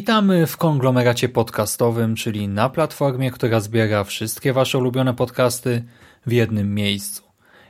Witamy w konglomeracie podcastowym, czyli na platformie, która zbiera wszystkie Wasze ulubione podcasty w jednym miejscu.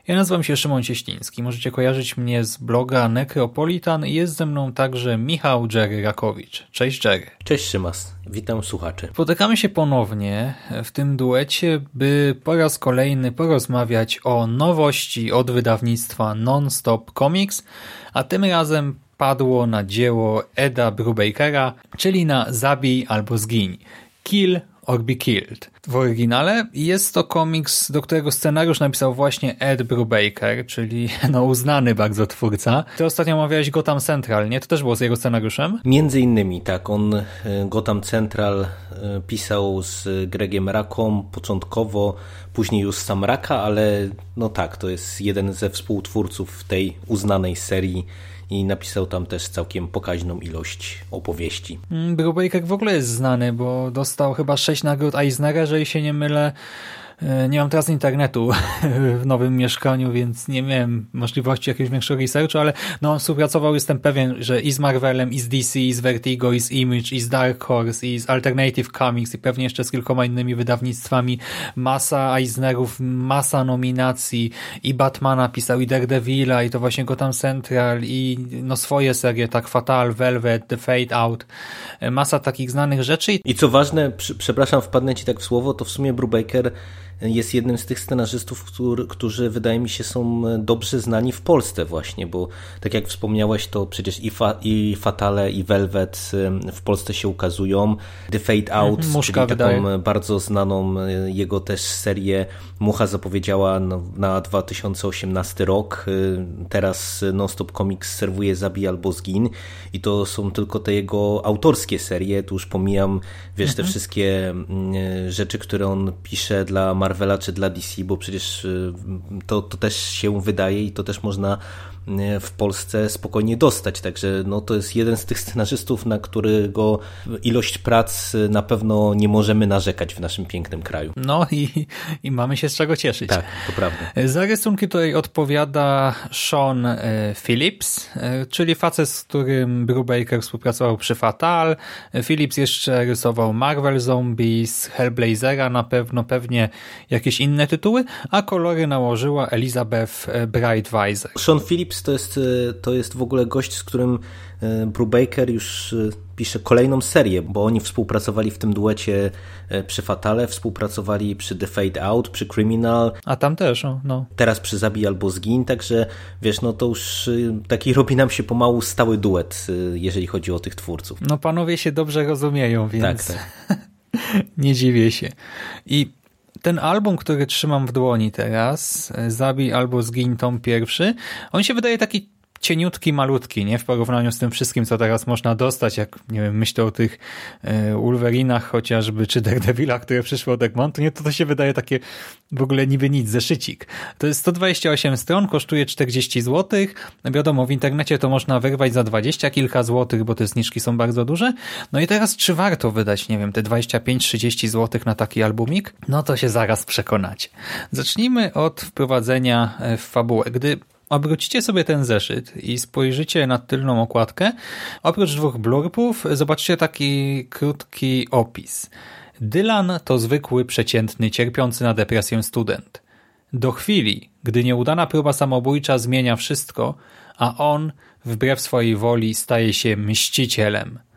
Ja nazywam się Szymon Cieśliński. Możecie kojarzyć mnie z bloga Necropolitan i jest ze mną także Michał Jerry Rakowicz. Cześć Jerry. Cześć Szymas. Witam słuchaczy. Spotykamy się ponownie w tym duecie, by po raz kolejny porozmawiać o nowości od wydawnictwa Non-Stop Comics, a tym razem padło na dzieło Eda Brubakera, czyli na Zabij albo Zgiń. Kill or Be Killed. W oryginale jest to komiks, do którego scenariusz napisał właśnie Ed Brubaker, czyli no, uznany bardzo twórca. Ty ostatnio omawiałeś Gotham Central, nie? To też było z jego scenariuszem? Między innymi, tak. On e, Gotham Central e, pisał z Gregiem Raką początkowo, później już sam Raka, ale no tak, to jest jeden ze współtwórców tej uznanej serii i napisał tam też całkiem pokaźną ilość opowieści. Mm, Brubaker w ogóle jest znany, bo dostał chyba sześć nagród Eisnera, jeżeli się nie mylę. E, nie mam teraz internetu w nowym mieszkaniu, więc nie miałem możliwości jakiegoś większego researchu, ale no, współpracował, jestem pewien, że i z Marvelem, i z DC, i z Vertigo, i z Image, i z Dark Horse, i z Alternative Comics, i pewnie jeszcze z kilkoma innymi wydawnictwami. Masa Eisnerów, masa nominacji, i Batmana pisał, i Daredevila, i to właśnie Gotham Central, i no swoje serie, tak Fatal, Velvet, The Fade Out. E, masa takich znanych rzeczy. I co ważne, przepraszam, wpadnę ci tak w słowo, to w sumie Brubaker jest jednym z tych scenarzystów, który, którzy wydaje mi się są dobrze znani w Polsce właśnie, bo tak jak wspomniałeś, to przecież i, fa, i Fatale i Velvet w Polsce się ukazują. The Fade Out, mhm, Muszka czyli taką bardzo znaną e, jego też serię Mucha zapowiedziała na 2018 rok. E, teraz Nonstop Comics serwuje Zabij albo Zgin i to są tylko te jego autorskie serie, tu już pomijam, wiesz, te mhm. wszystkie e, rzeczy, które on pisze dla Mar Marvela czy dla DC, bo przecież y, to, to też się wydaje i to też można w Polsce spokojnie dostać. Także no, to jest jeden z tych scenarzystów, na którego ilość prac na pewno nie możemy narzekać w naszym pięknym kraju. No i, i mamy się z czego cieszyć. Tak, to prawda. Za rysunki tutaj odpowiada Sean e, Phillips, e, czyli facet, z którym Brubaker współpracował przy Fatal. Phillips jeszcze rysował Marvel Zombies, Hellblazera na pewno, pewnie jakieś inne tytuły, a kolory nałożyła Elizabeth e, Brightweiser. Sean Phillips to jest, e, to jest w ogóle gość, z którym e, Brubaker już e, pisze kolejną serię, bo oni współpracowali w tym duecie przy Fatale, współpracowali przy The Fade Out, przy Criminal. A tam też, no. Teraz przy Zabij albo Zgin, także wiesz, no to już taki robi nam się pomału stały duet, jeżeli chodzi o tych twórców. No panowie się dobrze rozumieją, więc tak, tak. nie dziwię się. I ten album, który trzymam w dłoni teraz, e, Zabij albo Zgiń tom pierwszy, on się wydaje taki cieniutki, malutki, nie? W porównaniu z tym wszystkim, co teraz można dostać, jak, nie wiem, myślę o tych e, Wolverinach chociażby, czy Daredevilach, które przyszły od Egmontu, nie? To to się wydaje takie w ogóle niby nic, zeszycik. To jest 128 stron, kosztuje 40 zł. Wiadomo, w internecie to można wyrwać za 20 kilka złotych, bo te zniżki są bardzo duże. No i teraz, czy warto wydać, nie wiem, te 25-30 zł na taki albumik? No to się zaraz przekonacie. Zacznijmy od wprowadzenia e, w fabułę. Gdy obrócicie sobie ten zeszyt i spojrzycie na tylną okładkę, oprócz dwóch blurbów zobaczycie taki krótki opis. Dylan to zwykły, przeciętny, cierpiący na depresję student. Do chwili, gdy nieudana próba samobójcza zmienia wszystko, a on, wbrew swojej woli, staje się mścicielem –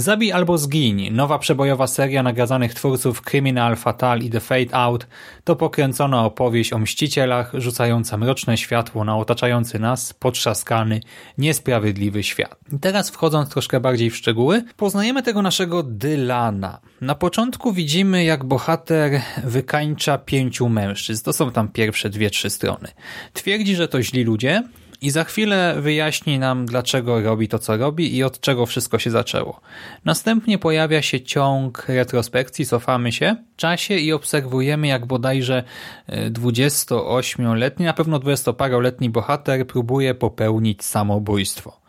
Zabij albo zgiń, nowa przebojowa seria nagradzanych twórców Criminal, Fatal i The Fate Out to pokręcona opowieść o mścicielach rzucająca mroczne światło na otaczający nas, potrzaskany, niesprawiedliwy świat. I teraz wchodząc troszkę bardziej w szczegóły, poznajemy tego naszego Dylana. Na początku widzimy jak bohater wykańcza pięciu mężczyzn. To są tam pierwsze dwie, trzy strony. Twierdzi, że to źli ludzie, i za chwilę wyjaśni nam, dlaczego robi to, co robi i od czego wszystko się zaczęło. Następnie pojawia się ciąg retrospekcji, cofamy się w czasie i obserwujemy, jak bodajże 28-letni, na pewno 20-paroletni bohater próbuje popełnić samobójstwo.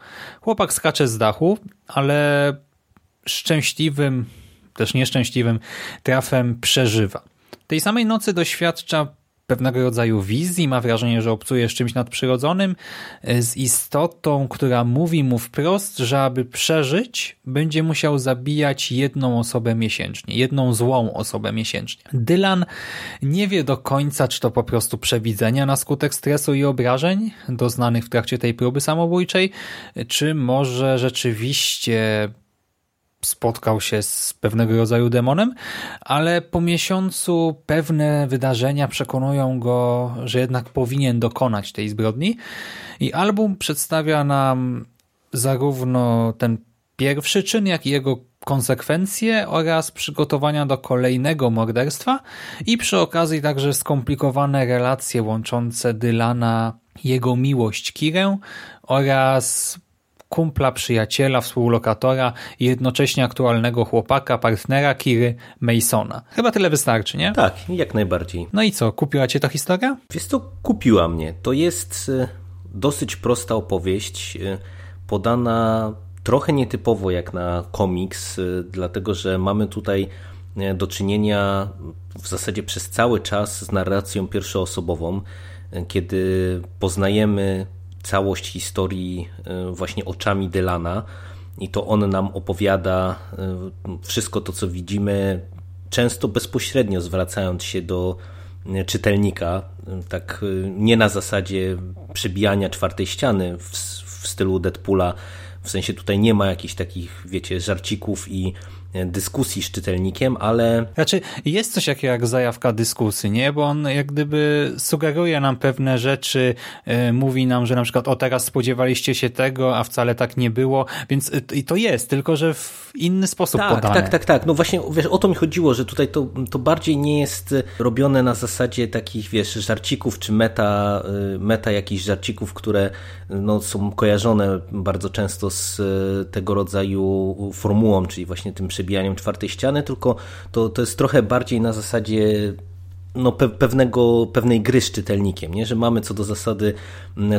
Chłopak skacze z dachu, ale szczęśliwym, też nieszczęśliwym trafem przeżywa. Tej samej nocy doświadcza pewnego rodzaju wizji, ma wrażenie, że obcuje z czymś nadprzyrodzonym, e, z istotą, która mówi mu wprost, że aby przeżyć, będzie musiał zabijać jedną osobę miesięcznie, jedną złą osobę miesięcznie. Dylan nie wie do końca, czy to po prostu przewidzenia na skutek stresu i obrażeń doznanych w trakcie tej próby samobójczej, czy może rzeczywiście spotkał się z pewnego rodzaju demonem, ale po miesiącu pewne wydarzenia przekonują go, że jednak powinien dokonać tej zbrodni. I album przedstawia nam zarówno ten pierwszy czyn, jak i jego konsekwencje oraz przygotowania do kolejnego morderstwa i przy okazji także skomplikowane relacje łączące Dylana, jego miłość Kirę oraz kumpla, przyjaciela, współlokatora i jednocześnie aktualnego chłopaka, partnera Kiry Masona. Chyba tyle wystarczy, nie? Tak, jak najbardziej. No i co, kupiła cię ta historia? Wiesz co, kupiła mnie. To jest e, dosyć prosta opowieść, e, podana trochę nietypowo jak na komiks, e, dlatego że mamy tutaj do czynienia w zasadzie przez cały czas z narracją pierwszoosobową, kiedy poznajemy całość historii e, właśnie oczami Dylana. I to on nam opowiada e, wszystko to, co widzimy, często bezpośrednio zwracając się do e, czytelnika, tak nie na zasadzie przebijania czwartej ściany w, w stylu Deadpoola, w sensie tutaj nie ma jakichś takich, wiecie, żarcików i dyskusji z czytelnikiem, ale... Znaczy jest coś takiego jak zajawka dyskusji, nie? Bo on jak gdyby sugeruje nam pewne rzeczy, yy, mówi nam, że na przykład o teraz spodziewaliście się tego, a wcale tak nie było, więc yy, i to jest, tylko że w inny sposób tak, podane. Tak, tak, tak. No właśnie wiesz, o to mi chodziło, że tutaj to, to bardziej nie jest robione na zasadzie takich, wiesz, żarcików, czy meta, meta jakichś żarcików, które no, są kojarzone bardzo często z tego rodzaju formułą, czyli właśnie tym przebijaniem czwartej ściany, tylko to, to jest trochę bardziej na zasadzie no, pe pewnego, pewnej gry z czytelnikiem, nie? że mamy co do zasady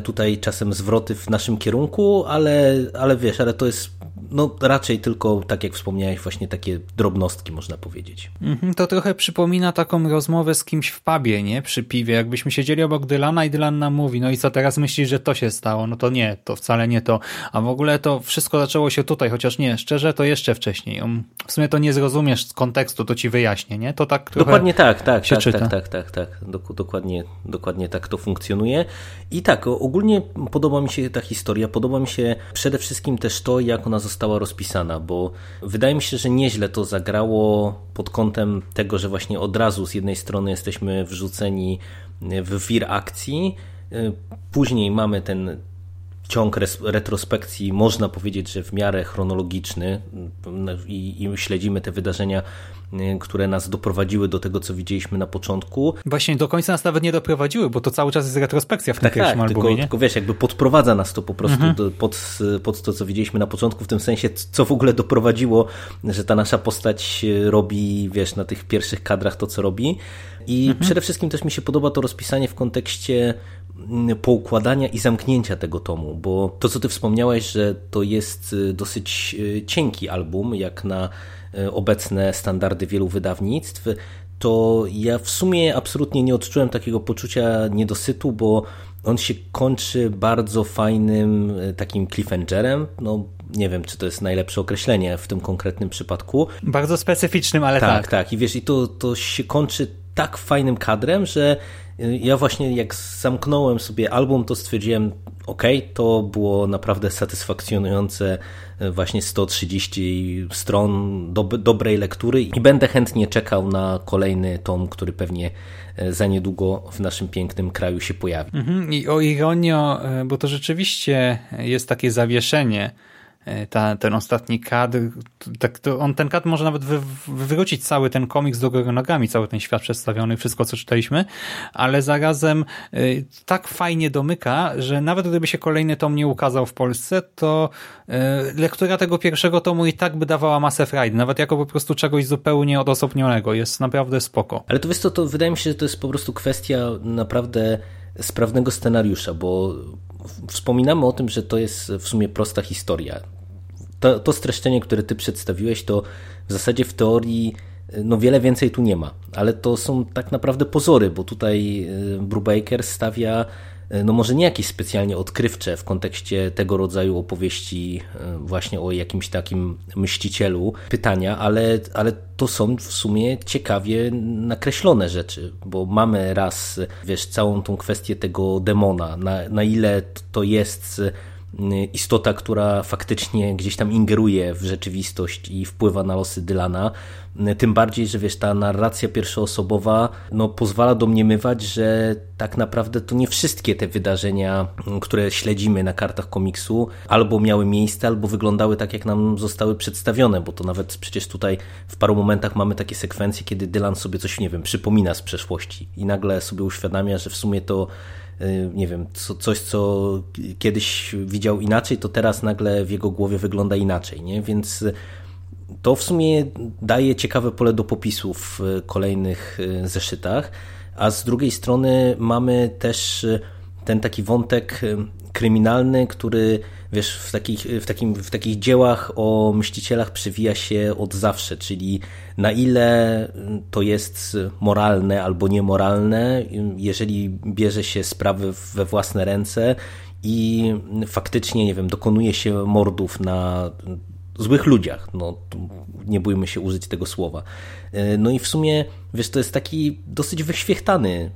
tutaj czasem zwroty w naszym kierunku, ale, ale wiesz, ale to jest no raczej tylko, tak jak wspomniałeś, właśnie takie drobnostki, można powiedzieć. Mhm, to trochę przypomina taką rozmowę z kimś w pubie, nie? Przy piwie. Jakbyśmy siedzieli obok Dylana i Dylan nam mówi, no i co teraz myślisz, że to się stało? No to nie, to wcale nie to. A w ogóle to wszystko zaczęło się tutaj, chociaż nie, szczerze, to jeszcze wcześniej. W sumie to nie zrozumiesz z kontekstu, to ci wyjaśnię, nie? To tak trochę Dokładnie tak, tak, się tak, czyta. Tak, tak, tak, tak. Dokładnie, dokładnie tak to funkcjonuje. I tak, ogólnie podoba mi się ta historia, podoba mi się przede wszystkim też to, jak ona została rozpisana, bo wydaje mi się, że nieźle to zagrało pod kątem tego, że właśnie od razu z jednej strony jesteśmy wrzuceni w wir akcji, później mamy ten ciąg retrospekcji, można powiedzieć, że w miarę chronologiczny i, i śledzimy te wydarzenia które nas doprowadziły do tego, co widzieliśmy na początku. Właśnie do końca nas nawet nie doprowadziły, bo to cały czas jest retrospekcja w tym tak, pierwszym tak, albumie. Tylko, nie? tylko wiesz, jakby podprowadza nas to po prostu mhm. do, pod, pod to, co widzieliśmy na początku, w tym sensie, co w ogóle doprowadziło, że ta nasza postać robi, wiesz, na tych pierwszych kadrach to, co robi. I mhm. przede wszystkim też mi się podoba to rozpisanie w kontekście poukładania i zamknięcia tego tomu, bo to, co ty wspomniałeś, że to jest y, dosyć y, cienki album, jak na obecne standardy wielu wydawnictw, to ja w sumie absolutnie nie odczułem takiego poczucia niedosytu, bo on się kończy bardzo fajnym takim cliffhangerem. No, nie wiem, czy to jest najlepsze określenie w tym konkretnym przypadku. Bardzo specyficznym, ale tak. Tak, tak. I wiesz, i to, to się kończy tak fajnym kadrem, że e, ja właśnie jak zamknąłem sobie album, to stwierdziłem, ok, to było naprawdę satysfakcjonujące właśnie 130 stron do, dobrej lektury i będę chętnie czekał na kolejny tom, który pewnie e, za niedługo w naszym pięknym kraju się pojawi. Mhm. I o ironio, bo to rzeczywiście jest takie zawieszenie ta, ten ostatni kadr, tak, to on ten kadr może nawet wy, wywrócić cały ten komiks do góry nogami, cały ten świat przedstawiony, wszystko co czytaliśmy, ale zarazem y, tak fajnie domyka, że nawet gdyby się kolejny tom nie ukazał w Polsce, to y, lektura tego pierwszego tomu i tak by dawała masę frajdy, nawet jako po prostu czegoś zupełnie odosobnionego, jest naprawdę spoko. Ale to wiesz co, to wydaje mi się, że to jest po prostu kwestia naprawdę sprawnego scenariusza, bo wspominamy o tym, że to jest w sumie prosta historia. To, to streszczenie, które ty przedstawiłeś, to w zasadzie w teorii no wiele więcej tu nie ma, ale to są tak naprawdę pozory, bo tutaj y, Brubaker stawia E, no może nie jakieś specjalnie odkrywcze w kontekście tego rodzaju opowieści e, właśnie o jakimś takim myślicielu pytania, ale, ale to są w sumie ciekawie nakreślone rzeczy, bo mamy raz, wiesz, całą tą kwestię tego demona, na, na ile to jest istota, która faktycznie gdzieś tam ingeruje w rzeczywistość i wpływa na losy Dylana. Tym bardziej, że wiesz, ta narracja pierwszoosobowa no, pozwala domniemywać, że tak naprawdę to nie wszystkie te wydarzenia, które śledzimy na kartach komiksu, albo miały miejsce, albo wyglądały tak, jak nam zostały przedstawione, bo to nawet przecież tutaj w paru momentach mamy takie sekwencje, kiedy Dylan sobie coś, nie wiem, przypomina z przeszłości i nagle sobie uświadamia, że w sumie to Y, nie wiem, co, coś, co kiedyś widział inaczej, to teraz nagle w jego głowie wygląda inaczej, nie? Więc to w sumie daje ciekawe pole do popisu w kolejnych y, zeszytach, a z drugiej strony mamy też ten taki wątek kryminalny, który wiesz, w takich, w, takim, w takich dziełach o myślicielach przewija się od zawsze, czyli na ile to jest moralne albo niemoralne, jeżeli bierze się sprawy we własne ręce i faktycznie, nie wiem, dokonuje się mordów na złych ludziach, no nie bójmy się użyć tego słowa. No i w sumie, wiesz, to jest taki dosyć wyświechtany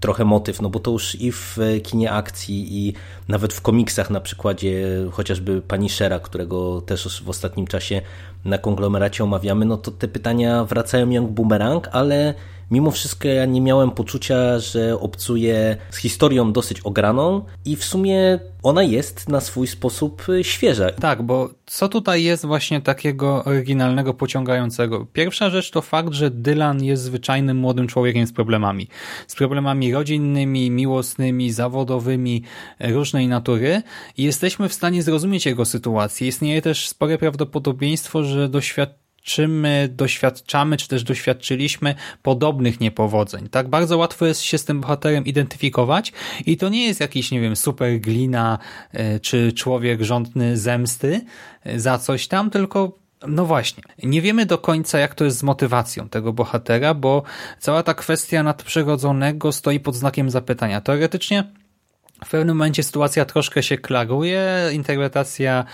trochę motyw, no bo to już i w kinie akcji i nawet w komiksach na przykładzie chociażby Punishera, którego też w ostatnim czasie na konglomeracie omawiamy, no to te pytania wracają jak bumerang, ale mimo wszystko ja nie miałem poczucia, że obcuję z historią dosyć ograną i w sumie ona jest na swój sposób świeża. Tak, bo co tutaj jest właśnie takiego oryginalnego, pociągającego? Pierwsza rzecz to fakt, że Dylan jest zwyczajnym młodym człowiekiem z problemami. Z problemami rodzinnymi, miłosnymi, zawodowymi, różnej natury i jesteśmy w stanie zrozumieć jego sytuację. Istnieje też spore prawdopodobieństwo, że doświadczenie doświadczymy, doświadczamy, czy też doświadczyliśmy podobnych niepowodzeń. Tak bardzo łatwo jest się z tym bohaterem identyfikować i to nie jest jakiś, nie wiem, super glina, e, czy człowiek rządny zemsty e, za coś tam, tylko no właśnie, nie wiemy do końca, jak to jest z motywacją tego bohatera, bo cała ta kwestia nadprzyrodzonego stoi pod znakiem zapytania. Teoretycznie w pewnym momencie sytuacja troszkę się klaruje, interpretacja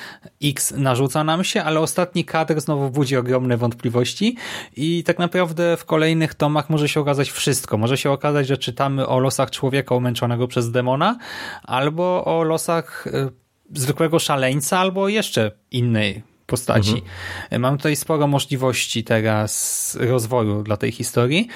X narzuca nam się, ale ostatni kadr znowu budzi ogromne wątpliwości i tak naprawdę w kolejnych tomach może się okazać wszystko. Może się okazać, że czytamy o losach człowieka umęczonego przez demona, albo o losach e, zwykłego szaleńca, albo jeszcze innej postaci. Mhm. Mam tutaj sporo możliwości teraz rozwoju dla tej historii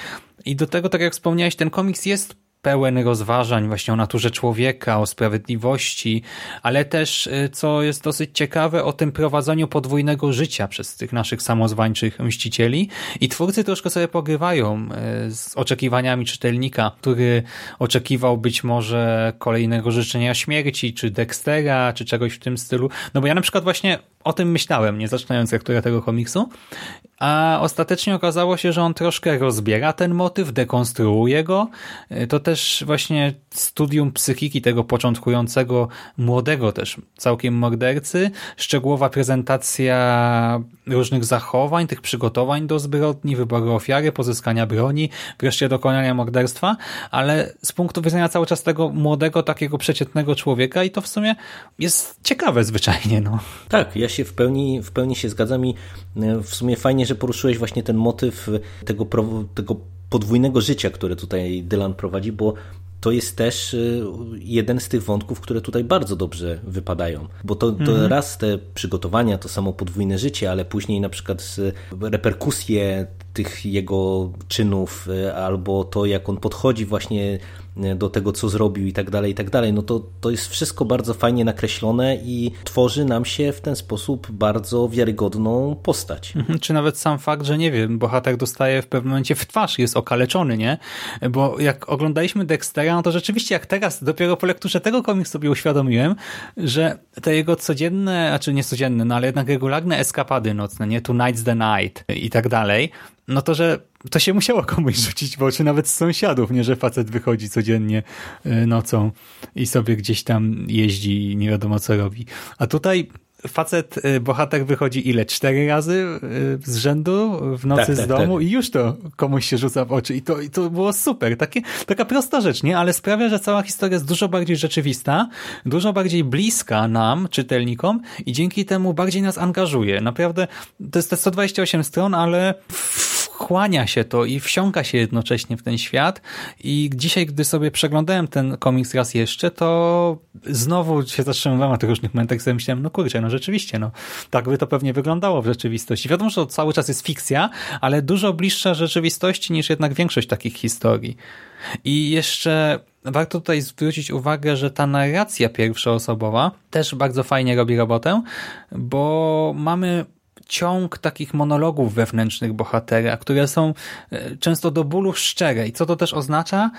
i do tego, tak jak wspomniałeś, ten komiks jest pełen rozważań właśnie o naturze człowieka, o sprawiedliwości, ale też, y, co jest dosyć ciekawe, o tym prowadzeniu podwójnego życia przez tych naszych samozwańczych mścicieli. I twórcy troszkę sobie pogrywają y, z oczekiwaniami czytelnika, który oczekiwał być może kolejnego życzenia śmierci, czy Dextera, czy czegoś w tym stylu. No bo ja na przykład właśnie o tym myślałem, nie zaczynając lekturę tego komiksu, a ostatecznie okazało się, że on troszkę rozbiera ten motyw, dekonstruuje go. To też właśnie studium psychiki tego początkującego, młodego też całkiem mordercy, szczegółowa prezentacja różnych zachowań, tych przygotowań do zbrodni, wyboru ofiary, pozyskania broni, wreszcie dokonania morderstwa, ale z punktu widzenia cały czas tego młodego, takiego przeciętnego człowieka i to w sumie jest ciekawe zwyczajnie. No. Tak, ja się w pełni, w pełni się zgadzam i e, w sumie fajnie, że poruszyłeś właśnie ten motyw tego, tego podwójnego życia, które tutaj Dylan prowadzi, bo to jest też y, jeden z tych wątków, które tutaj bardzo dobrze wypadają. Bo to, to mhm. raz te przygotowania, to samo podwójne życie, ale później na przykład reperkusje tych jego czynów, albo to, jak on podchodzi właśnie do tego, co zrobił i tak dalej, i tak dalej, no to, to jest wszystko bardzo fajnie nakreślone i tworzy nam się w ten sposób bardzo wiarygodną postać. Mhm, czy nawet sam fakt, że nie wiem, bohater dostaje w pewnym momencie w twarz, jest okaleczony, nie? Bo jak oglądaliśmy Dextera, no to rzeczywiście jak teraz, dopiero po lekturze tego komiksu sobie uświadomiłem, że te jego codzienne, a czy nie codzienne, no ale jednak regularne eskapady nocne, nie? Tonight's the night i tak dalej, no to, że to się musiało komuś rzucić w oczy, nawet z sąsiadów, nie, że facet wychodzi codziennie y, nocą i sobie gdzieś tam jeździ i nie wiadomo co robi. A tutaj facet, y, bohater wychodzi ile? Cztery razy y, z rzędu w nocy tak, z tak, domu tak. i już to komuś się rzuca w oczy i to, i to było super. Takie, taka prosta rzecz, nie? Ale sprawia, że cała historia jest dużo bardziej rzeczywista, dużo bardziej bliska nam, czytelnikom i dzięki temu bardziej nas angażuje. Naprawdę, to jest te 128 stron, ale wchłania się to i wsiąka się jednocześnie w ten świat i dzisiaj, gdy sobie przeglądałem ten komiks raz jeszcze, to znowu się zatrzymywałem na tych różnych momentach i sobie myślałem, no kurczę, no rzeczywiście, no tak by to pewnie wyglądało w rzeczywistości. Wiadomo, że to cały czas jest fikcja, ale dużo bliższa rzeczywistości niż jednak większość takich historii. I jeszcze warto tutaj zwrócić uwagę, że ta narracja pierwszoosobowa też bardzo fajnie robi robotę, bo mamy ciąg takich monologów wewnętrznych bohatera, które są e, często do bólu szczere. I co to też oznacza?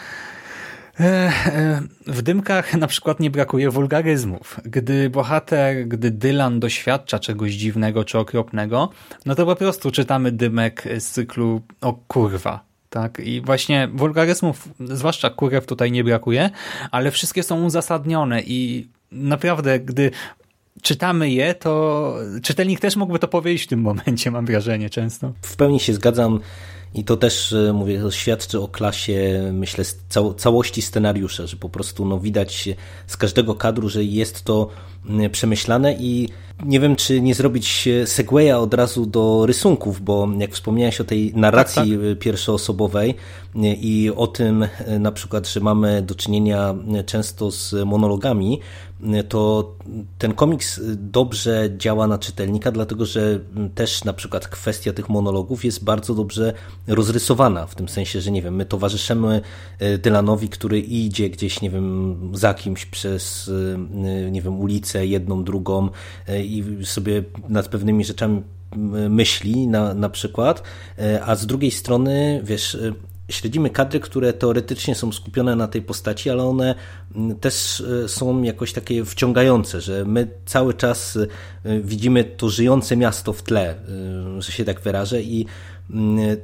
E, e, w dymkach na przykład nie brakuje wulgaryzmów. Gdy bohater, gdy Dylan doświadcza czegoś dziwnego czy okropnego, no to po prostu czytamy dymek z cyklu o kurwa. Tak, i właśnie wulgaryzmów, zwłaszcza kurew tutaj nie brakuje, ale wszystkie są uzasadnione i naprawdę, gdy czytamy je, to czytelnik też mógłby to powiedzieć w tym momencie, mam wrażenie często. W pełni się zgadzam i to też, e, mówię, to świadczy o klasie, myślę, całości scenariusza, że po prostu no, widać z każdego kadru, że jest to przemyślane i nie wiem, czy nie zrobić segwaya od razu do rysunków, bo jak wspomniałeś o tej narracji tak, tak. pierwszoosobowej i o tym na przykład, że mamy do czynienia często z monologami, to ten komiks dobrze działa na czytelnika, dlatego że też na przykład kwestia tych monologów jest bardzo dobrze rozrysowana, w tym sensie, że nie wiem, my towarzyszymy Dylanowi, który idzie gdzieś, nie wiem, za kimś przez, nie wiem, ulicę, jedną, drugą i sobie nad pewnymi rzeczami myśli na, na przykład, e, a z drugiej strony, wiesz, e, śledzimy kadry, które teoretycznie są skupione na tej postaci, ale one też e, są jakoś takie wciągające, że my cały czas widzimy to żyjące miasto w tle, że się tak wyrażę i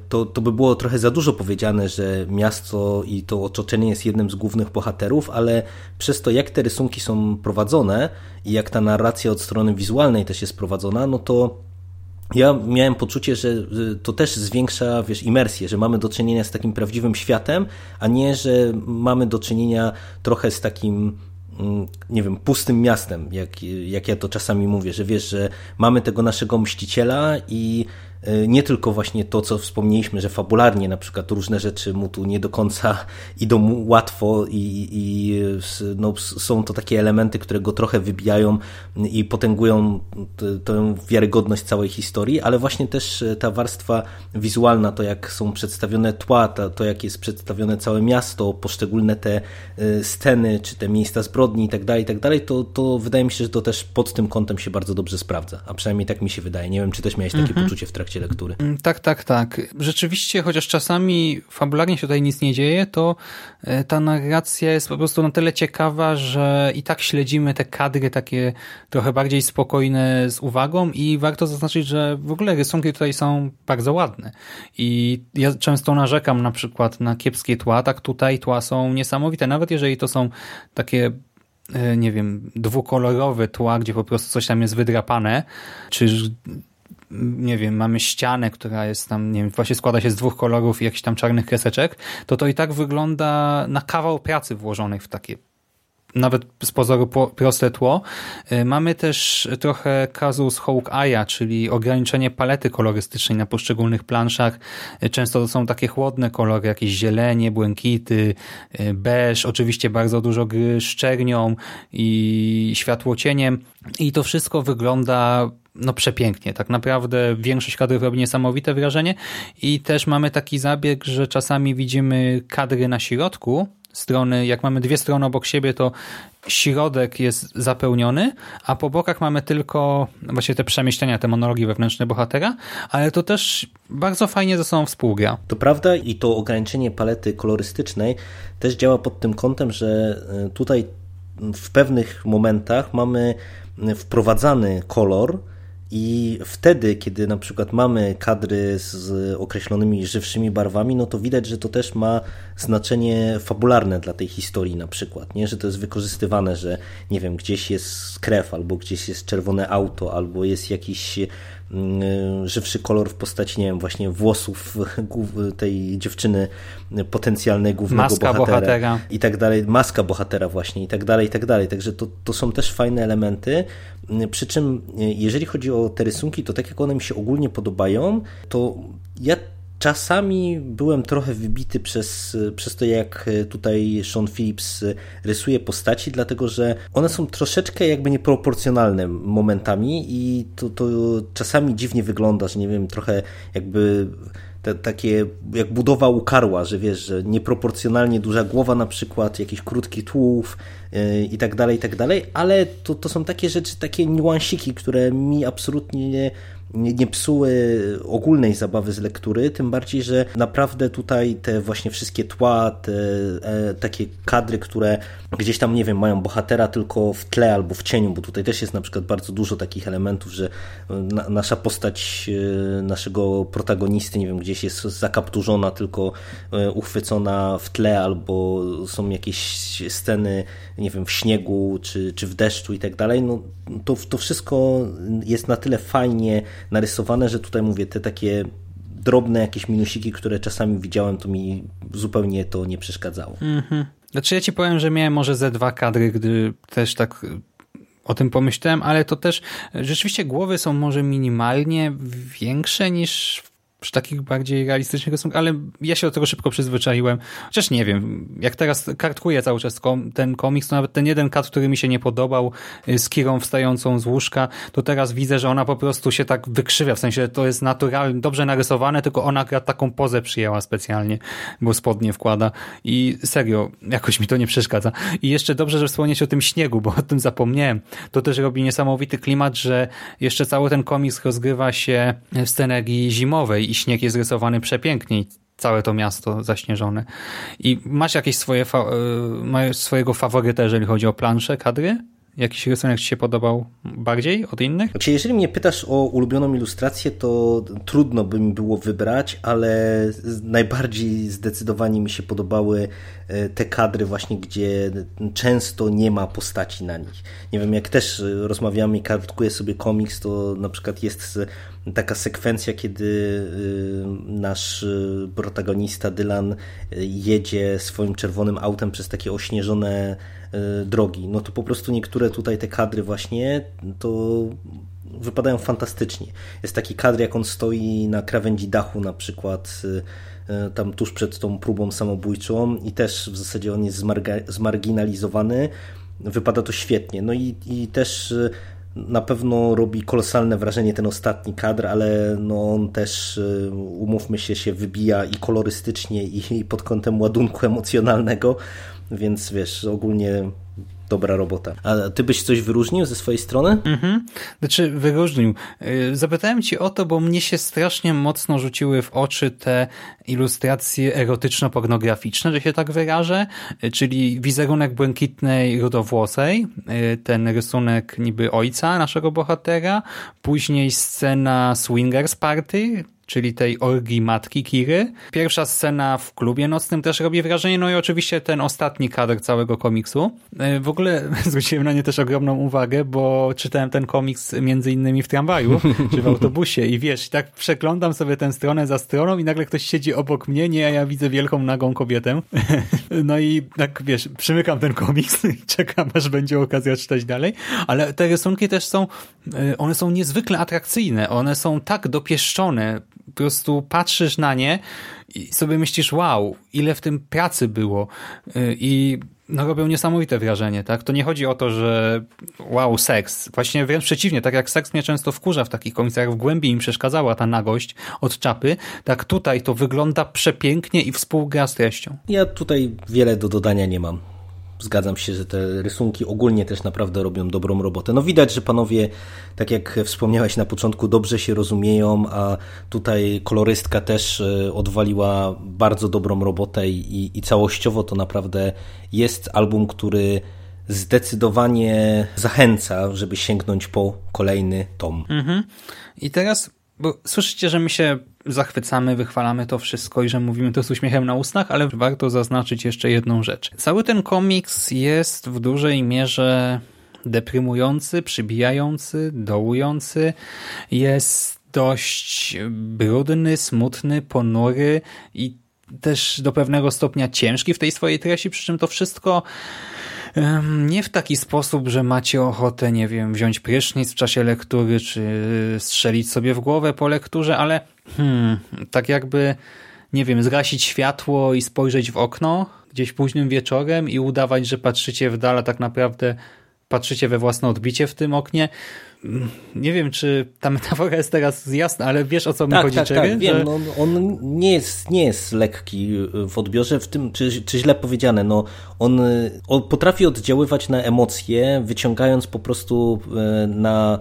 to, to by było trochę za dużo powiedziane, że miasto i to otoczenie jest jednym z głównych bohaterów, ale przez to, jak te rysunki są prowadzone i jak ta narracja od strony wizualnej też jest prowadzona, no to ja miałem poczucie, że to też zwiększa wiesz, imersję, że mamy do czynienia z takim prawdziwym światem, a nie, że mamy do czynienia trochę z takim mm, nie wiem, pustym miastem, jak, jak ja to czasami mówię, że wiesz, że mamy tego naszego mściciela i nie tylko właśnie to, co wspomnieliśmy, że fabularnie na przykład różne rzeczy mu tu nie do końca idą mu łatwo i, i no, są to takie elementy, które go trochę wybijają i potęgują tę wiarygodność całej historii, ale właśnie też ta warstwa wizualna, to jak są przedstawione tła, to, to jak jest przedstawione całe miasto, poszczególne te e, sceny, czy te miejsca zbrodni i tak dalej, i tak dalej, to, to wydaje mi się, że to też pod tym kątem się bardzo dobrze sprawdza, a przynajmniej tak mi się wydaje. Nie wiem, czy też miałeś takie mhm. poczucie w trakcie trakcie lektury. Mm, tak, tak, tak. Rzeczywiście, chociaż czasami fabularnie się tutaj nic nie dzieje, to e, ta narracja jest po prostu na tyle ciekawa, że i tak śledzimy te kadry takie trochę bardziej spokojne z uwagą i warto zaznaczyć, że w ogóle rysunki tutaj są bardzo ładne. I ja często narzekam na przykład na kiepskie tła, tak tutaj tła są niesamowite, nawet jeżeli to są takie e, nie wiem, dwukolorowe tła, gdzie po prostu coś tam jest wydrapane, czy nie wiem, mamy ścianę, która jest tam, nie wiem, właśnie składa się z dwóch kolorów i jakichś tam czarnych kreseczek, to to i tak wygląda na kawał pracy włożonych w takie nawet z pozoru proste tło. Y, mamy też trochę kazus Hawkeye'a, czyli ograniczenie palety kolorystycznej na poszczególnych planszach. Y, często to są takie chłodne kolory, jakieś zielenie, błękity, y, beż, oczywiście bardzo dużo gry szczernią i światłocieniem i to wszystko wygląda no przepięknie. Tak naprawdę większość kadrów robi niesamowite wrażenie i też mamy taki zabieg, że czasami widzimy kadry na środku strony, jak mamy dwie strony obok siebie, to środek jest zapełniony, a po bokach mamy tylko właśnie te przemieścienia, te monologi wewnętrzne bohatera, ale to też bardzo fajnie ze sobą współgra. To prawda i to ograniczenie palety kolorystycznej też działa pod tym kątem, że e, tutaj w pewnych momentach mamy wprowadzany kolor, i wtedy, kiedy na przykład mamy kadry z określonymi żywszymi barwami, no to widać, że to też ma znaczenie fabularne dla tej historii na przykład, nie? że to jest wykorzystywane, że nie wiem, gdzieś jest krew, albo gdzieś jest czerwone auto, albo jest jakiś żywszy kolor w postaci, nie wiem, właśnie włosów tej dziewczyny potencjalnej głównego Maska bohatera, bohatera, i tak dalej, maska bohatera właśnie i tak dalej, i tak dalej. Także to, to są też fajne elementy, przy czym jeżeli chodzi o te rysunki, to tak jak one mi się ogólnie podobają, to ja Czasami byłem trochę wybity przez, przez to, jak tutaj Sean Phillips rysuje postaci, dlatego że one są troszeczkę jakby nieproporcjonalne momentami i to, to czasami dziwnie wygląda, że nie wiem, trochę jakby te, takie jak budowa ukarła, że wiesz, że nieproporcjonalnie duża głowa na przykład, jakiś krótki tułów yy, i tak dalej, i tak dalej, ale to, to są takie rzeczy, takie niuansiki, które mi absolutnie nie, nie, psuły ogólnej zabawy z lektury, tym bardziej, że naprawdę tutaj te właśnie wszystkie tła, te e, takie kadry, które gdzieś tam, nie wiem, mają bohatera tylko w tle albo w cieniu, bo tutaj też jest na przykład bardzo dużo takich elementów, że na, nasza postać e, naszego protagonisty, nie wiem, gdzieś jest zakapturzona, tylko e, uchwycona w tle, albo są jakieś sceny, nie wiem, w śniegu, czy, czy w deszczu i tak dalej, no to, to wszystko jest na tyle fajnie narysowane, że tutaj mówię, te takie drobne jakieś minusiki, które czasami widziałem, to mi zupełnie to nie przeszkadzało. Mhm. Znaczy ja ci powiem, że miałem może ze dwa kadry, gdy też tak o tym pomyślałem, ale to też rzeczywiście głowy są może minimalnie większe niż przy takich bardziej realistycznych rysunkach, ale ja się do tego szybko przyzwyczaiłem. Chociaż nie wiem, jak teraz kartkuję cały czas ten komiks, to nawet ten jeden kat, który mi się nie podobał y, z Kirą wstającą z łóżka, to teraz widzę, że ona po prostu się tak wykrzywia, w sensie to jest naturalnie, dobrze narysowane, tylko ona taką pozę przyjęła specjalnie, bo spodnie wkłada i serio, jakoś mi to nie przeszkadza. I jeszcze dobrze, że wspomnieć o tym śniegu, bo o tym zapomniałem. To też robi niesamowity klimat, że jeszcze cały ten komiks rozgrywa się w scenerii zimowej i śnieg jest rysowany przepięknie całe to miasto zaśnieżone. I masz jakieś swoje fa e, masz swojego faworyta, jeżeli chodzi o plansze, kadry? Jakiś rysunek Ci się podobał bardziej od innych? Znaczy, jeżeli mnie pytasz o ulubioną ilustrację, to trudno by mi było wybrać, ale najbardziej zdecydowanie mi się podobały e, te kadry właśnie, gdzie często nie ma postaci na nich. Nie wiem, jak też rozmawiamy i kartkuję sobie komiks, to na przykład jest taka sekwencja, kiedy y, nasz protagonista Dylan jedzie swoim czerwonym autem przez takie ośnieżone drogi. No to po prostu niektóre tutaj te kadry właśnie to wypadają fantastycznie. Jest taki kadr, jak on stoi na krawędzi dachu na przykład tam tuż przed tą próbą samobójczą i też w zasadzie on jest zmarginalizowany. Wypada to świetnie. No i, i też na pewno robi kolosalne wrażenie ten ostatni kadr, ale no on też, umówmy się, się wybija i kolorystycznie, i pod kątem ładunku emocjonalnego, więc wiesz, ogólnie dobra robota. A ty byś coś wyróżnił ze swojej strony? Mhm. Znaczy wyróżnił. Y, zapytałem ci o to, bo mnie się strasznie mocno rzuciły w oczy te ilustracje erotyczno-pornograficzne, że się tak wyrażę, y, czyli wizerunek błękitnej rudowłosej, y, ten rysunek niby ojca naszego bohatera, później scena swingers party, czyli tej orgii matki Kiry. Pierwsza scena w klubie nocnym też robi wrażenie, no i oczywiście ten ostatni kadr całego komiksu. E, w ogóle zwróciłem na nie też ogromną uwagę, bo czytałem ten komiks między innymi w tramwaju, czy w autobusie i wiesz, tak przeglądam sobie tę stronę za stroną i nagle ktoś siedzi obok mnie, nie, a ja widzę wielką nagą kobietę. No i tak wiesz, przymykam ten komiks i czekam, aż będzie okazja czytać dalej, ale te rysunki też są, e, one są niezwykle atrakcyjne, one są tak dopieszczone, po prostu patrzysz na nie i sobie myślisz, wow, ile w tym pracy było. Y, I no, robią niesamowite wrażenie, tak? To nie chodzi o to, że wow, seks. Właśnie wręcz przeciwnie, tak jak seks mnie często wkurza w takich komiksach, w głębi im przeszkadzała ta nagość od czapy, tak tutaj to wygląda przepięknie i współgra z treścią. Ja tutaj wiele do dodania nie mam. Zgadzam się, że te rysunki ogólnie też naprawdę robią dobrą robotę. No widać, że panowie, tak jak wspomniałeś na początku, dobrze się rozumieją, a tutaj kolorystka też e, odwaliła bardzo dobrą robotę i, i całościowo to naprawdę jest album, który zdecydowanie zachęca, żeby sięgnąć po kolejny tom. Mhm. I teraz, bo słyszycie, że my się zachwycamy, wychwalamy to wszystko i że mówimy to z uśmiechem na ustach, ale warto zaznaczyć jeszcze jedną rzecz. Cały ten komiks jest w dużej mierze deprymujący, przybijający, dołujący. Jest dość brudny, smutny, ponury i też do pewnego stopnia ciężki w tej swojej treści, przy czym to wszystko nie w taki sposób, że macie ochotę, nie wiem, wziąć prysznic w czasie lektury, czy strzelić sobie w głowę po lekturze, ale hmm, tak jakby, nie wiem, zgasić światło i spojrzeć w okno gdzieś późnym wieczorem i udawać, że patrzycie w dal, a tak naprawdę patrzycie we własne odbicie w tym oknie nie wiem, czy ta metafora jest teraz jasna, ale wiesz o co mi tak, chodzi, tak, Jerry? Tak, wiem, no, on nie jest, nie jest lekki w odbiorze, w tym, czy, czy źle powiedziane, no, on, on potrafi oddziaływać na emocje, wyciągając po prostu e, na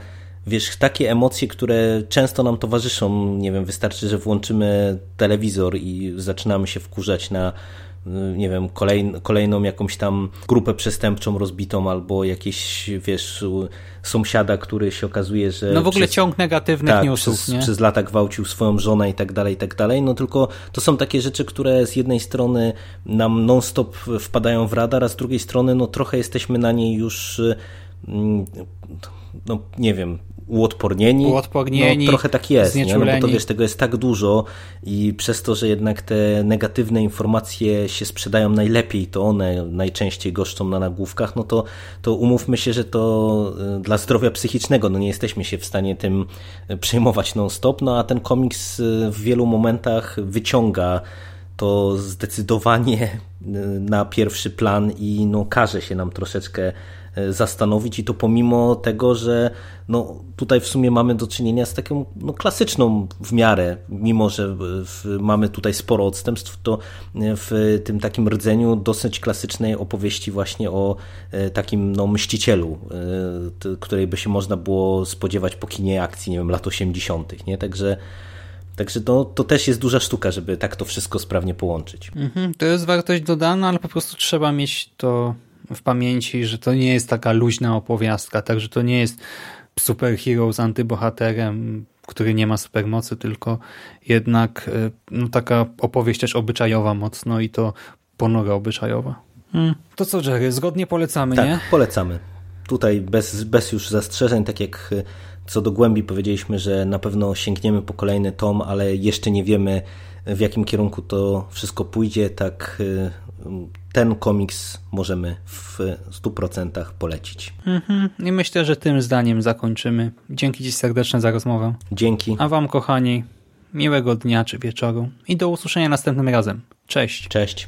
wiesz, takie emocje, które często nam towarzyszą, nie wiem, wystarczy, że włączymy telewizor i zaczynamy się wkurzać na nie wiem, kolejną jakąś tam grupę przestępczą rozbitą albo jakieś, wiesz, sąsiada, który się okazuje, że... No w ogóle przez, ciąg negatywnych tak, newsów, przez, nie? przez lata gwałcił swoją żonę i tak dalej, i tak dalej, no tylko to są takie rzeczy, które z jednej strony nam non-stop wpadają w radar, a z drugiej strony no trochę jesteśmy na niej już mm, no nie wiem, uodpornieni. Uodpornieni. No, trochę tak jest, nie? No, bo to wiesz, tego jest tak dużo i przez to, że jednak te negatywne informacje się sprzedają najlepiej, to one najczęściej goszczą na nagłówkach, no to, to umówmy się, że to y, dla zdrowia psychicznego, no nie jesteśmy się w stanie tym y, przejmować non-stop, no a ten komiks y, w wielu momentach wyciąga to zdecydowanie na pierwszy plan i no, każe się nam troszeczkę zastanowić i to pomimo tego, że no, tutaj w sumie mamy do czynienia z taką no, klasyczną w miarę, mimo że w, mamy tutaj sporo odstępstw, to w tym takim rdzeniu dosyć klasycznej opowieści właśnie o e, takim no, mścicielu, e, której by się można było spodziewać po kinie akcji, nie wiem, lat 80., nie? Także Także to, to też jest duża sztuka, żeby tak to wszystko sprawnie połączyć. Mhm, to jest wartość dodana, ale po prostu trzeba mieć to w pamięci, że to nie jest taka luźna opowiastka, także to nie jest superhero z antybohaterem, który nie ma supermocy, tylko jednak e, no, taka opowieść też obyczajowa mocno i to ponura obyczajowa. Hmm. To co, Jerry, zgodnie polecamy, tak, nie? polecamy. Tutaj bez, bez już zastrzeżeń, tak jak e, co do głębi powiedzieliśmy, że na pewno sięgniemy po kolejny tom, ale jeszcze nie wiemy w jakim kierunku to wszystko pójdzie, tak e, ten komiks możemy w 100% polecić. Mhm. I myślę, że tym zdaniem zakończymy. Dzięki Ci serdeczne za rozmowę. Dzięki. A Wam, kochani, miłego dnia czy wieczoru i do usłyszenia następnym razem. Cześć. Cześć.